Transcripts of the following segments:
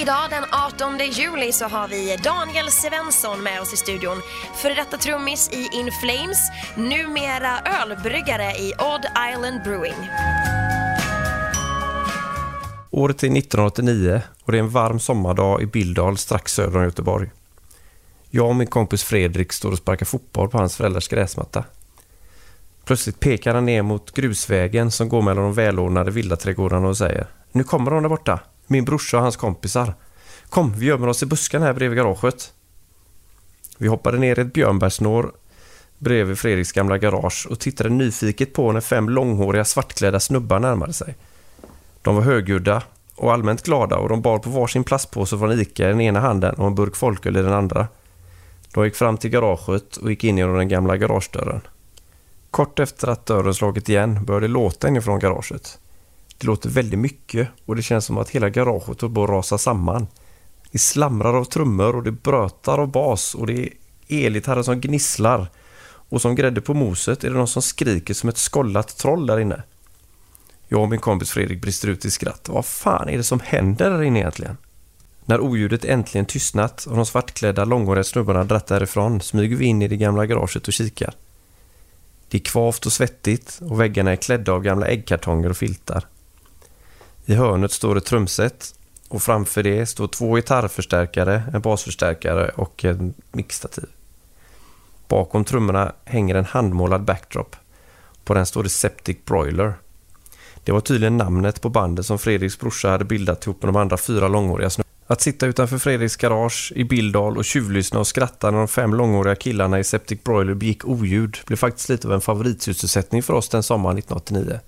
idag den 18 juli så har vi Daniel Svensson med oss i studion. Före detta trummis i In Flames, numera ölbryggare i Odd Island Brewing. Året är 1989 och det är en varm sommardag i Bildal strax söder om Göteborg. Jag och min kompis Fredrik står och sparkar fotboll på hans föräldrars gräsmatta. Plötsligt pekar han ner mot grusvägen som går mellan de välordnade villaträdgårdarna och säger Nu kommer de där borta. Min brorsa och hans kompisar. Kom, vi gömmer oss i buskarna här bredvid garaget. Vi hoppade ner i ett björnbärssnår bredvid Fredriks gamla garage och tittade nyfiket på när fem långhåriga svartklädda snubbar närmade sig. De var högljudda och allmänt glada och de bar på varsin plastpåse från Ica i den ena handen och en burk folköl i den andra. De gick fram till garaget och gick in genom den gamla garagedörren. Kort efter att dörren slagit igen började det låta inifrån garaget. Det låter väldigt mycket och det känns som att hela garaget håller på att rasa samman. Det slamrar av trummor och det brötar av bas och det är elgitarrer som gnisslar. Och som grädde på moset är det någon som skriker som ett skollat troll där inne. Jag och min kompis Fredrik brister ut i skratt. Vad fan är det som händer där inne egentligen? När oljudet äntligen tystnat och de svartklädda långhåriga snubbarna dratt därifrån smyger vi in i det gamla garaget och kikar. Det är kvavt och svettigt och väggarna är klädda av gamla äggkartonger och filtar. I hörnet står ett trumset och framför det står två gitarrförstärkare, en basförstärkare och en mixtativ. Bakom trummorna hänger en handmålad backdrop. På den står det Septic Broiler. Det var tydligen namnet på bandet som Fredriks brorsa hade bildat ihop med de andra fyra långhåriga snubbarna. Att sitta utanför Fredriks garage i Bildal och tjuvlyssna och skratta när de fem långhåriga killarna i Septic Broiler begick oljud blev faktiskt lite av en favoritsysselsättning för oss den sommaren 1989.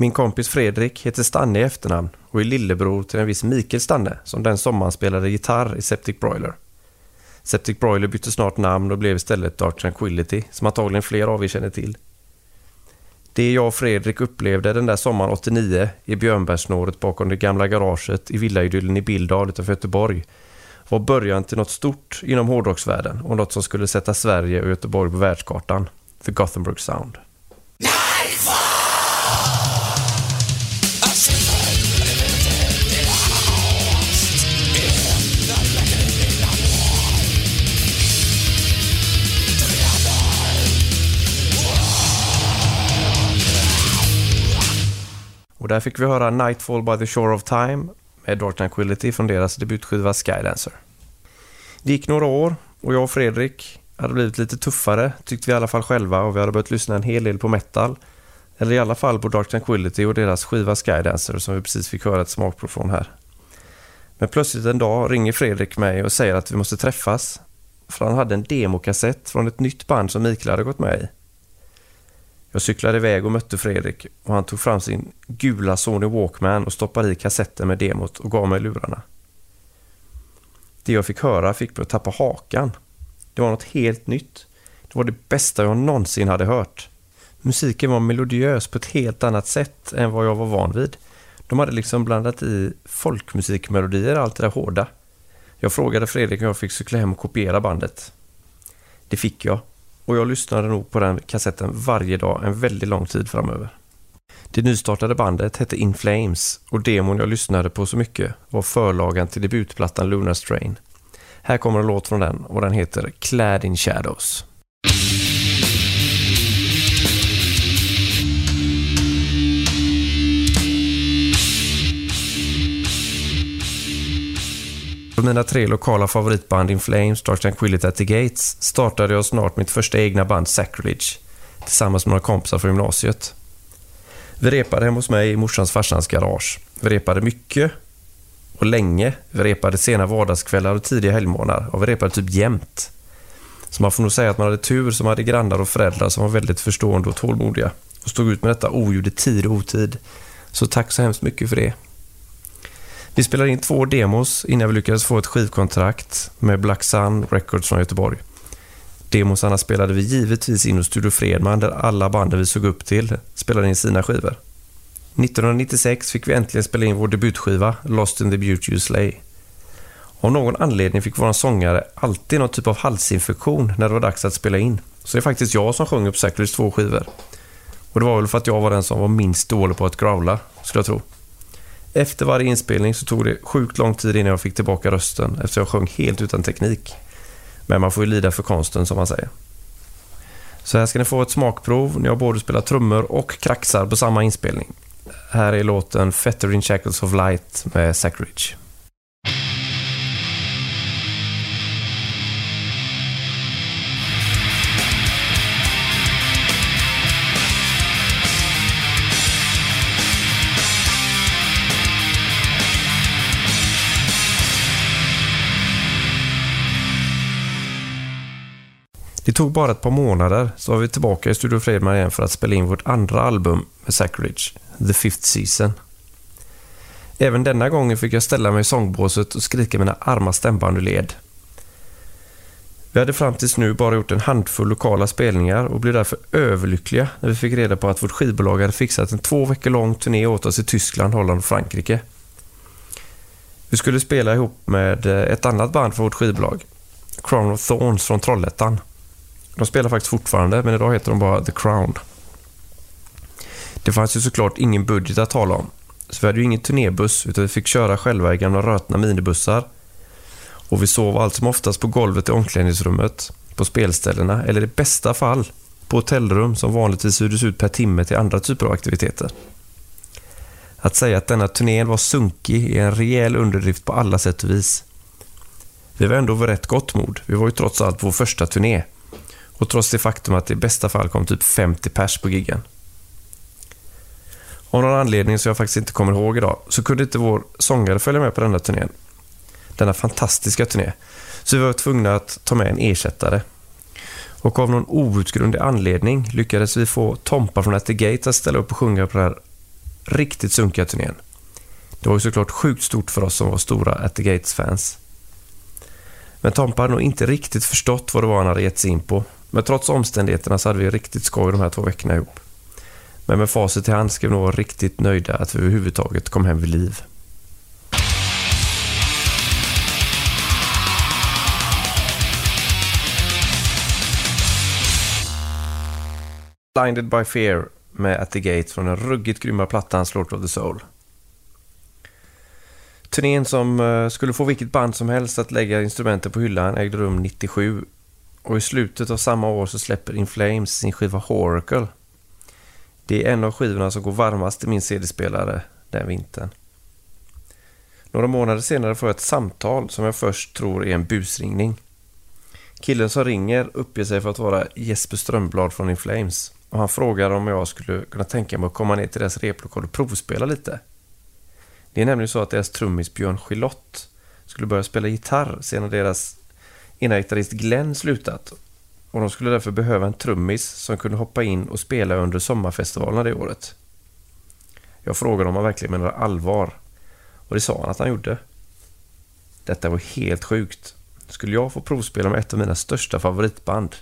Min kompis Fredrik heter Stanne i efternamn och är lillebror till en viss Mikael Stanne som den sommaren spelade gitarr i Septic Broiler. Septic Broiler bytte snart namn och blev istället Dark Tranquility som antagligen fler av er känner till. Det jag och Fredrik upplevde den där sommaren 89 i björnbärssnåret bakom det gamla garaget i villaidyllen i Bildal utanför Göteborg var början till något stort inom hårdrocksvärlden och något som skulle sätta Sverige och Göteborg på världskartan. The Gothenburg Sound. Och där fick vi höra Nightfall by the Shore of Time med Dark Tranquility från deras debutskiva Skydancer. Det gick några år och jag och Fredrik hade blivit lite tuffare, tyckte vi i alla fall själva och vi hade börjat lyssna en hel del på metal. Eller i alla fall på Dark Tranquility och deras skiva Skydancer som vi precis fick höra ett smakprov från här. Men plötsligt en dag ringer Fredrik mig och säger att vi måste träffas. För han hade en demokassett från ett nytt band som Mikael hade gått med i. Jag cyklade iväg och mötte Fredrik och han tog fram sin gula Sony Walkman och stoppade i kassetten med demot och gav mig lurarna. Det jag fick höra fick mig att tappa hakan. Det var något helt nytt. Det var det bästa jag någonsin hade hört. Musiken var melodiös på ett helt annat sätt än vad jag var van vid. De hade liksom blandat i folkmusikmelodier, allt det där hårda. Jag frågade Fredrik om jag fick cykla hem och kopiera bandet. Det fick jag och jag lyssnade nog på den kassetten varje dag en väldigt lång tid framöver. Det nystartade bandet hette In Flames och demon jag lyssnade på så mycket var förlagan till debutplattan Lunar Strain. Här kommer en låt från den och den heter Clad in Shadows. För mina tre lokala favoritband In Flames, Dark Tranquillity at the Gates startade jag snart mitt första egna band Sacrilege tillsammans med några kompisar från gymnasiet. Vi repade hemma hos mig i morsans farsans garage. Vi repade mycket och länge. Vi repade sena vardagskvällar och tidiga helgmorgnar och vi repade typ jämt. Så man får nog säga att man hade tur som hade grannar och föräldrar som var väldigt förstående och tålmodiga och stod ut med detta oljud i tid och otid. Så tack så hemskt mycket för det. Vi spelade in två demos innan vi lyckades få ett skivkontrakt med Black Sun Records från Göteborg. Demosarna spelade vi givetvis in hos Studio Fredman där alla banden vi såg upp till spelade in sina skivor. 1996 fick vi äntligen spela in vår debutskiva Lost in the Beauty You Slay. Av någon anledning fick vår sångare alltid någon typ av halsinfektion när det var dags att spela in. Så det är faktiskt jag som sjöng upp Sacrilege två skivor. Och det var väl för att jag var den som var minst dålig på att growla, skulle jag tro. Efter varje inspelning så tog det sjukt lång tid innan jag fick tillbaka rösten eftersom jag sjöng helt utan teknik. Men man får ju lida för konsten som man säger. Så här ska ni få ett smakprov när jag både spelar trummor och kraxar på samma inspelning. Här är låten Fettering Shackles of Light med Sacridge. Det tog bara ett par månader så var vi tillbaka i Studio Fredman igen för att spela in vårt andra album med Sacrilege, The Fifth Season. Även denna gången fick jag ställa mig i sångbåset och skrika mina arma stämband ur led. Vi hade fram tills nu bara gjort en handfull lokala spelningar och blev därför överlyckliga när vi fick reda på att vårt skivbolag hade fixat en två veckor lång turné åt oss i Tyskland, Holland och Frankrike. Vi skulle spela ihop med eh, ett annat band från vårt skivbolag, Crown of Thorns från Trollhättan. De spelar faktiskt fortfarande, men idag heter de bara The Crown. Det fanns ju såklart ingen budget att tala om, så vi hade ju ingen turnébuss utan vi fick köra själva i gamla rötna minibussar. Och vi sov allt som oftast på golvet i omklädningsrummet, på spelställena eller i bästa fall på hotellrum som vanligtvis hyrdes ut per timme till andra typer av aktiviteter. Att säga att denna turnén var sunkig är en rejäl underdrift på alla sätt och vis. Vi var ändå vid rätt gott mod. Vi var ju trots allt vår första turné. Och trots det faktum att det i bästa fall kom typ 50 pers på giggen. Av någon anledning som jag faktiskt inte kommer ihåg idag så kunde inte vår sångare följa med på denna turnén. Denna fantastiska turné. Så vi var tvungna att ta med en ersättare. Och av någon outgrundlig anledning lyckades vi få Tompa från At the Gate att ställa upp och sjunga på den här riktigt sunkiga turnén. Det var ju såklart sjukt stort för oss som var stora At the Gates-fans. Men Tompa hade nog inte riktigt förstått vad det var han hade gett sig in på men trots omständigheterna så hade vi riktigt skoj de här två veckorna ihop. Men med facit i hand ska vi nog vara riktigt nöjda att vi överhuvudtaget kom hem vid liv. Blinded by Fear med At the Gate från den ruggigt grymma plattan Slort of the Soul. Turnén som eh, skulle få vilket band som helst att lägga instrumenten på hyllan ägde rum 97 och i slutet av samma år så släpper In Flames sin skiva Horacle. Det är en av skivorna som går varmast i min CD-spelare den vintern. Några månader senare får jag ett samtal som jag först tror är en busringning. Killen som ringer uppger sig för att vara Jesper Strömblad från In Flames och han frågar om jag skulle kunna tänka mig att komma ner till deras replokal och provspela lite. Det är nämligen så att deras trummis Björn Gilott skulle börja spela gitarr sedan deras innan gitarrist Glenn slutat och de skulle därför behöva en trummis som kunde hoppa in och spela under sommarfestivalerna det året. Jag frågade om han verkligen menade allvar och det sa han att han gjorde. Detta var helt sjukt. Skulle jag få provspela med ett av mina största favoritband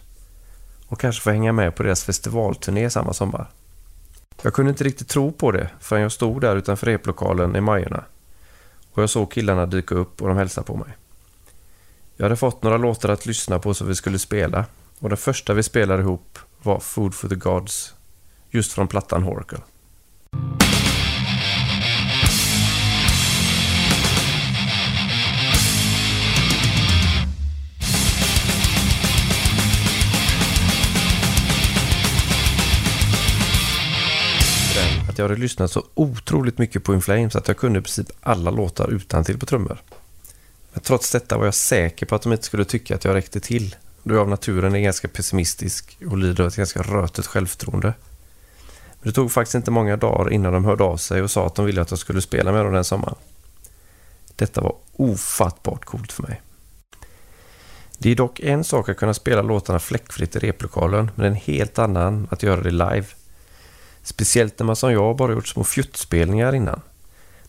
och kanske få hänga med på deras festivalturné samma sommar? Jag kunde inte riktigt tro på det förrän jag stod där utanför replokalen i Majorna och jag såg killarna dyka upp och de hälsade på mig. Jag hade fått några låtar att lyssna på som vi skulle spela och den första vi spelade ihop var Food for the Gods, just från plattan Horacle. att jag hade lyssnat så otroligt mycket på In Flames att jag kunde i princip alla låtar utan till på trummor. Men trots detta var jag säker på att de inte skulle tycka att jag räckte till. Då jag av naturen är ganska pessimistisk och lider av ett ganska rötet självförtroende. Men det tog faktiskt inte många dagar innan de hörde av sig och sa att de ville att jag skulle spela med dem den sommaren. Detta var ofattbart coolt för mig. Det är dock en sak att kunna spela låtarna fläckfritt i replokalen, men en helt annan att göra det live. Speciellt när man som jag bara gjort små fjuttspelningar innan.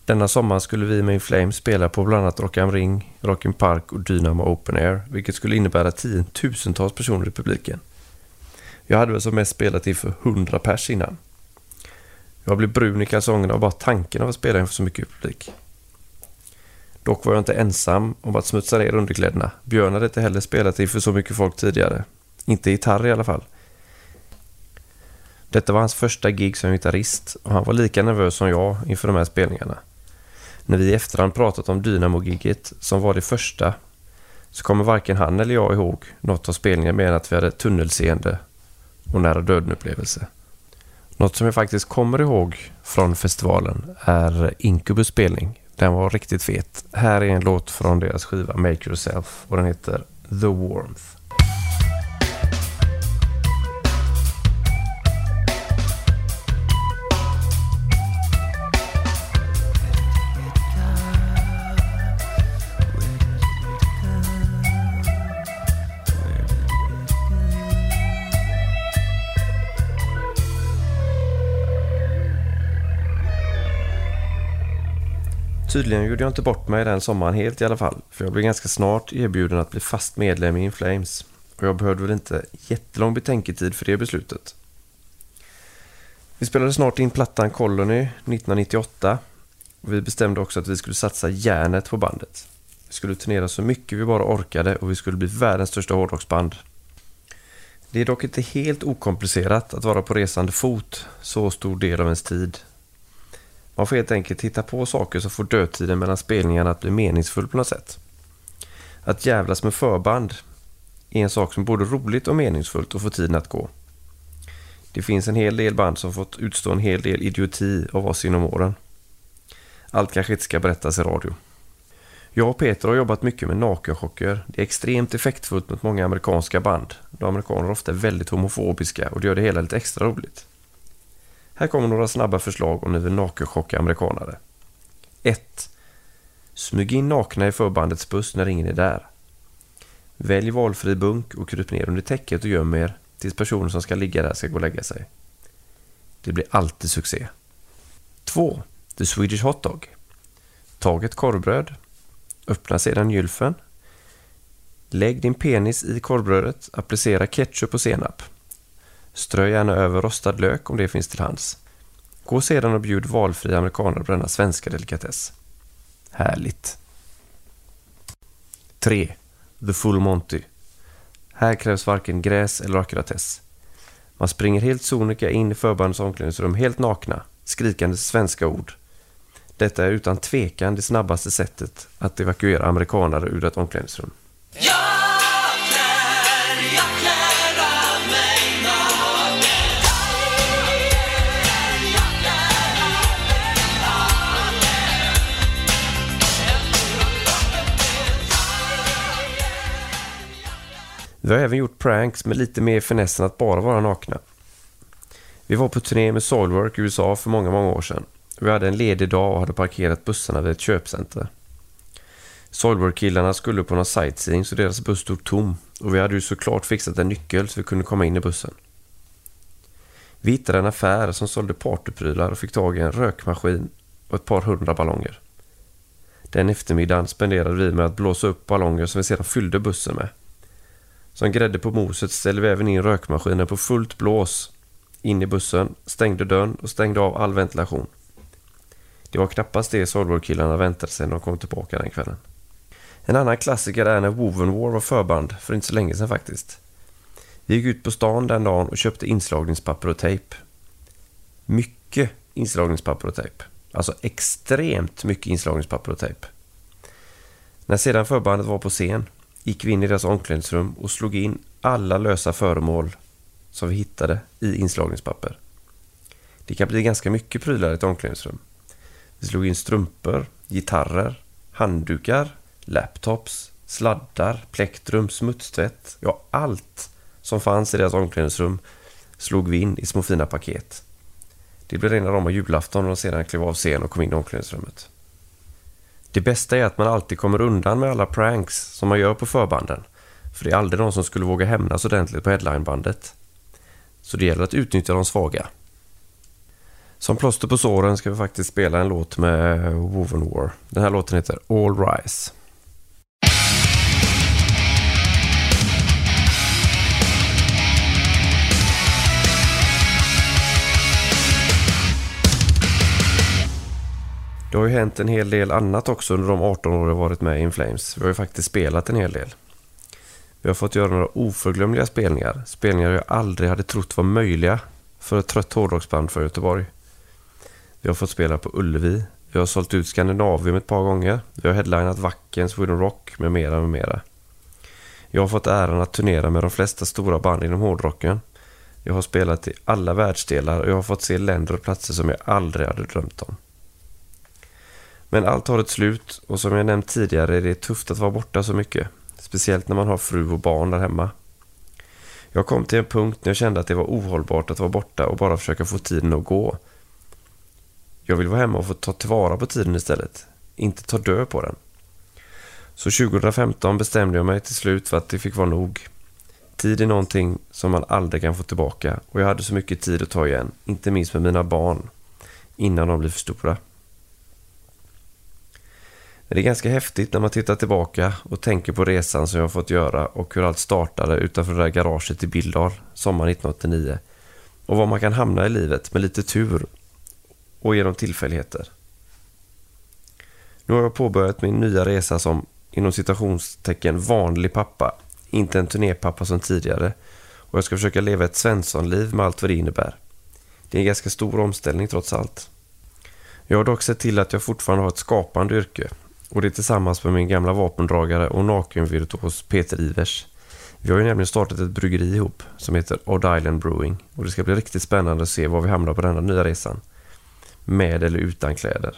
Denna sommar skulle vi med In Flames spela på bland annat Rock am Ring, Rockin Park och Dynamo Open Air, vilket skulle innebära tiotusentals personer i publiken. Jag hade väl som mest spelat inför 100 pers innan. Jag blev brun i kalsongerna av bara tanken av att spela inför så mycket publik. Dock var jag inte ensam om att smutsa ner underkläderna. Björn hade inte heller spelat inför så mycket folk tidigare. Inte gitarr i alla fall. Detta var hans första gig som gitarrist och han var lika nervös som jag inför de här spelningarna. När vi i efterhand pratat om Dynamo-gigget som var det första så kommer varken han eller jag ihåg något av spelningen mer än att vi hade tunnelseende och nära döden-upplevelse. Något som jag faktiskt kommer ihåg från festivalen är Incubus spelning. Den var riktigt fet. Här är en låt från deras skiva Make Yourself och den heter The Warmth. Tydligen gjorde jag inte bort mig den sommaren helt i alla fall, för jag blev ganska snart erbjuden att bli fast medlem i In Flames. Och jag behövde väl inte jättelång betänketid för det beslutet. Vi spelade snart in plattan Colony 1998 och vi bestämde också att vi skulle satsa järnet på bandet. Vi skulle turnera så mycket vi bara orkade och vi skulle bli världens största hårdrocksband. Det är dock inte helt okomplicerat att vara på resande fot så stor del av ens tid man får helt enkelt hitta på saker som får dödtiden mellan spelningarna att bli meningsfull på något sätt. Att jävlas med förband är en sak som är både roligt och meningsfullt och får tiden att gå. Det finns en hel del band som fått utstå en hel del idioti av oss inom åren. Allt kanske inte ska berättas i radio. Jag och Peter har jobbat mycket med nakenchocker. Det är extremt effektfullt mot många amerikanska band. De amerikaner är ofta väldigt homofobiska och det gör det hela lite extra roligt. Här kommer några snabba förslag om ni vill nakenchocka amerikanare. 1. Smyg in nakna i förbandets buss när ingen är där. Välj valfri bunk och kryp ner under täcket och göm er tills personen som ska ligga där ska gå och lägga sig. Det blir alltid succé. 2. The Swedish Hot Dog. Tag ett korvbröd. Öppna sedan gylfen. Lägg din penis i korvbrödet. Applicera ketchup och senap. Strö gärna över rostad lök om det finns till hands. Gå sedan och bjud valfria amerikaner på denna svenska delikatess. Härligt! 3. The Full Monty. Här krävs varken gräs eller akkuratess. Man springer helt sonika in i förbandets omklädningsrum helt nakna, skrikande svenska ord. Detta är utan tvekan det snabbaste sättet att evakuera amerikanare ur ett omklädningsrum. Vi har även gjort pranks med lite mer finess än att bara vara nakna. Vi var på turné med Soilwork i USA för många, många år sedan. Vi hade en ledig dag och hade parkerat bussarna vid ett köpcenter. Soilwork-killarna skulle på någon sightseeing så deras buss stod tom och vi hade ju såklart fixat en nyckel så vi kunde komma in i bussen. Vi hittade en affär som sålde partyprylar och fick tag i en rökmaskin och ett par hundra ballonger. Den eftermiddagen spenderade vi med att blåsa upp ballonger som vi sedan fyllde bussen med. Som grädde på moset ställde vi även in rökmaskinen på fullt blås in i bussen, stängde dörren och stängde av all ventilation. Det var knappast det Solborg-killarna väntade sig när de kom tillbaka den kvällen. En annan klassiker är när Woven War var förband, för inte så länge sedan faktiskt. Vi gick ut på stan den dagen och köpte inslagningspapper och tejp. Mycket inslagningspapper och tejp. Alltså extremt mycket inslagningspapper och tejp. När sedan förbandet var på scen gick vi in i deras omklädningsrum och slog in alla lösa föremål som vi hittade i inslagningspapper. Det kan bli ganska mycket prylar i ett omklädningsrum. Vi slog in strumpor, gitarrer, handdukar, laptops, sladdar, plektrum, smutstvätt, ja allt som fanns i deras omklädningsrum slog vi in i små fina paket. Det blev rena rama julafton när de sedan klev av scen och kom in i omklädningsrummet. Det bästa är att man alltid kommer undan med alla pranks som man gör på förbanden. För det är aldrig någon som skulle våga hämnas ordentligt på headlinebandet. Så det gäller att utnyttja de svaga. Som plåster på såren ska vi faktiskt spela en låt med Woven War. Den här låten heter All Rise. Det har ju hänt en hel del annat också under de 18 år jag varit med i In Flames. Vi har ju faktiskt spelat en hel del. Vi har fått göra några oförglömliga spelningar. Spelningar jag aldrig hade trott var möjliga för ett trött hårdrocksband för Göteborg. Vi har fått spela på Ullevi, Vi har sålt ut Skandinavium ett par gånger. Vi har headlinat Wacken, Sweden Rock med mera med mera. Jag har fått äran att turnera med de flesta stora band inom hårdrocken. Jag har spelat i alla världsdelar och jag har fått se länder och platser som jag aldrig hade drömt om. Men allt har ett slut och som jag nämnt tidigare är det tufft att vara borta så mycket. Speciellt när man har fru och barn där hemma. Jag kom till en punkt när jag kände att det var ohållbart att vara borta och bara försöka få tiden att gå. Jag vill vara hemma och få ta tillvara på tiden istället. Inte ta död på den. Så 2015 bestämde jag mig till slut för att det fick vara nog. Tid är någonting som man aldrig kan få tillbaka och jag hade så mycket tid att ta igen, inte minst med mina barn, innan de blir för stora. Det är ganska häftigt när man tittar tillbaka och tänker på resan som jag fått göra och hur allt startade utanför det där garaget i Bildal sommaren 1989. Och var man kan hamna i livet med lite tur och genom tillfälligheter. Nu har jag påbörjat min nya resa som inom citationstecken vanlig pappa, inte en turnépappa som tidigare. Och jag ska försöka leva ett svenssonliv med allt vad det innebär. Det är en ganska stor omställning trots allt. Jag har dock sett till att jag fortfarande har ett skapande yrke och det är tillsammans med min gamla vapendragare och nakenvirtuos Peter Ivers. Vi har ju nämligen startat ett bryggeri ihop som heter Odd Island Brewing och det ska bli riktigt spännande att se var vi hamnar på denna nya resan. Med eller utan kläder.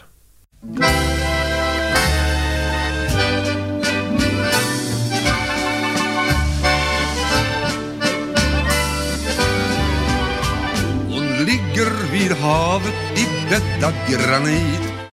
Hon ligger vid havet i bäddad granit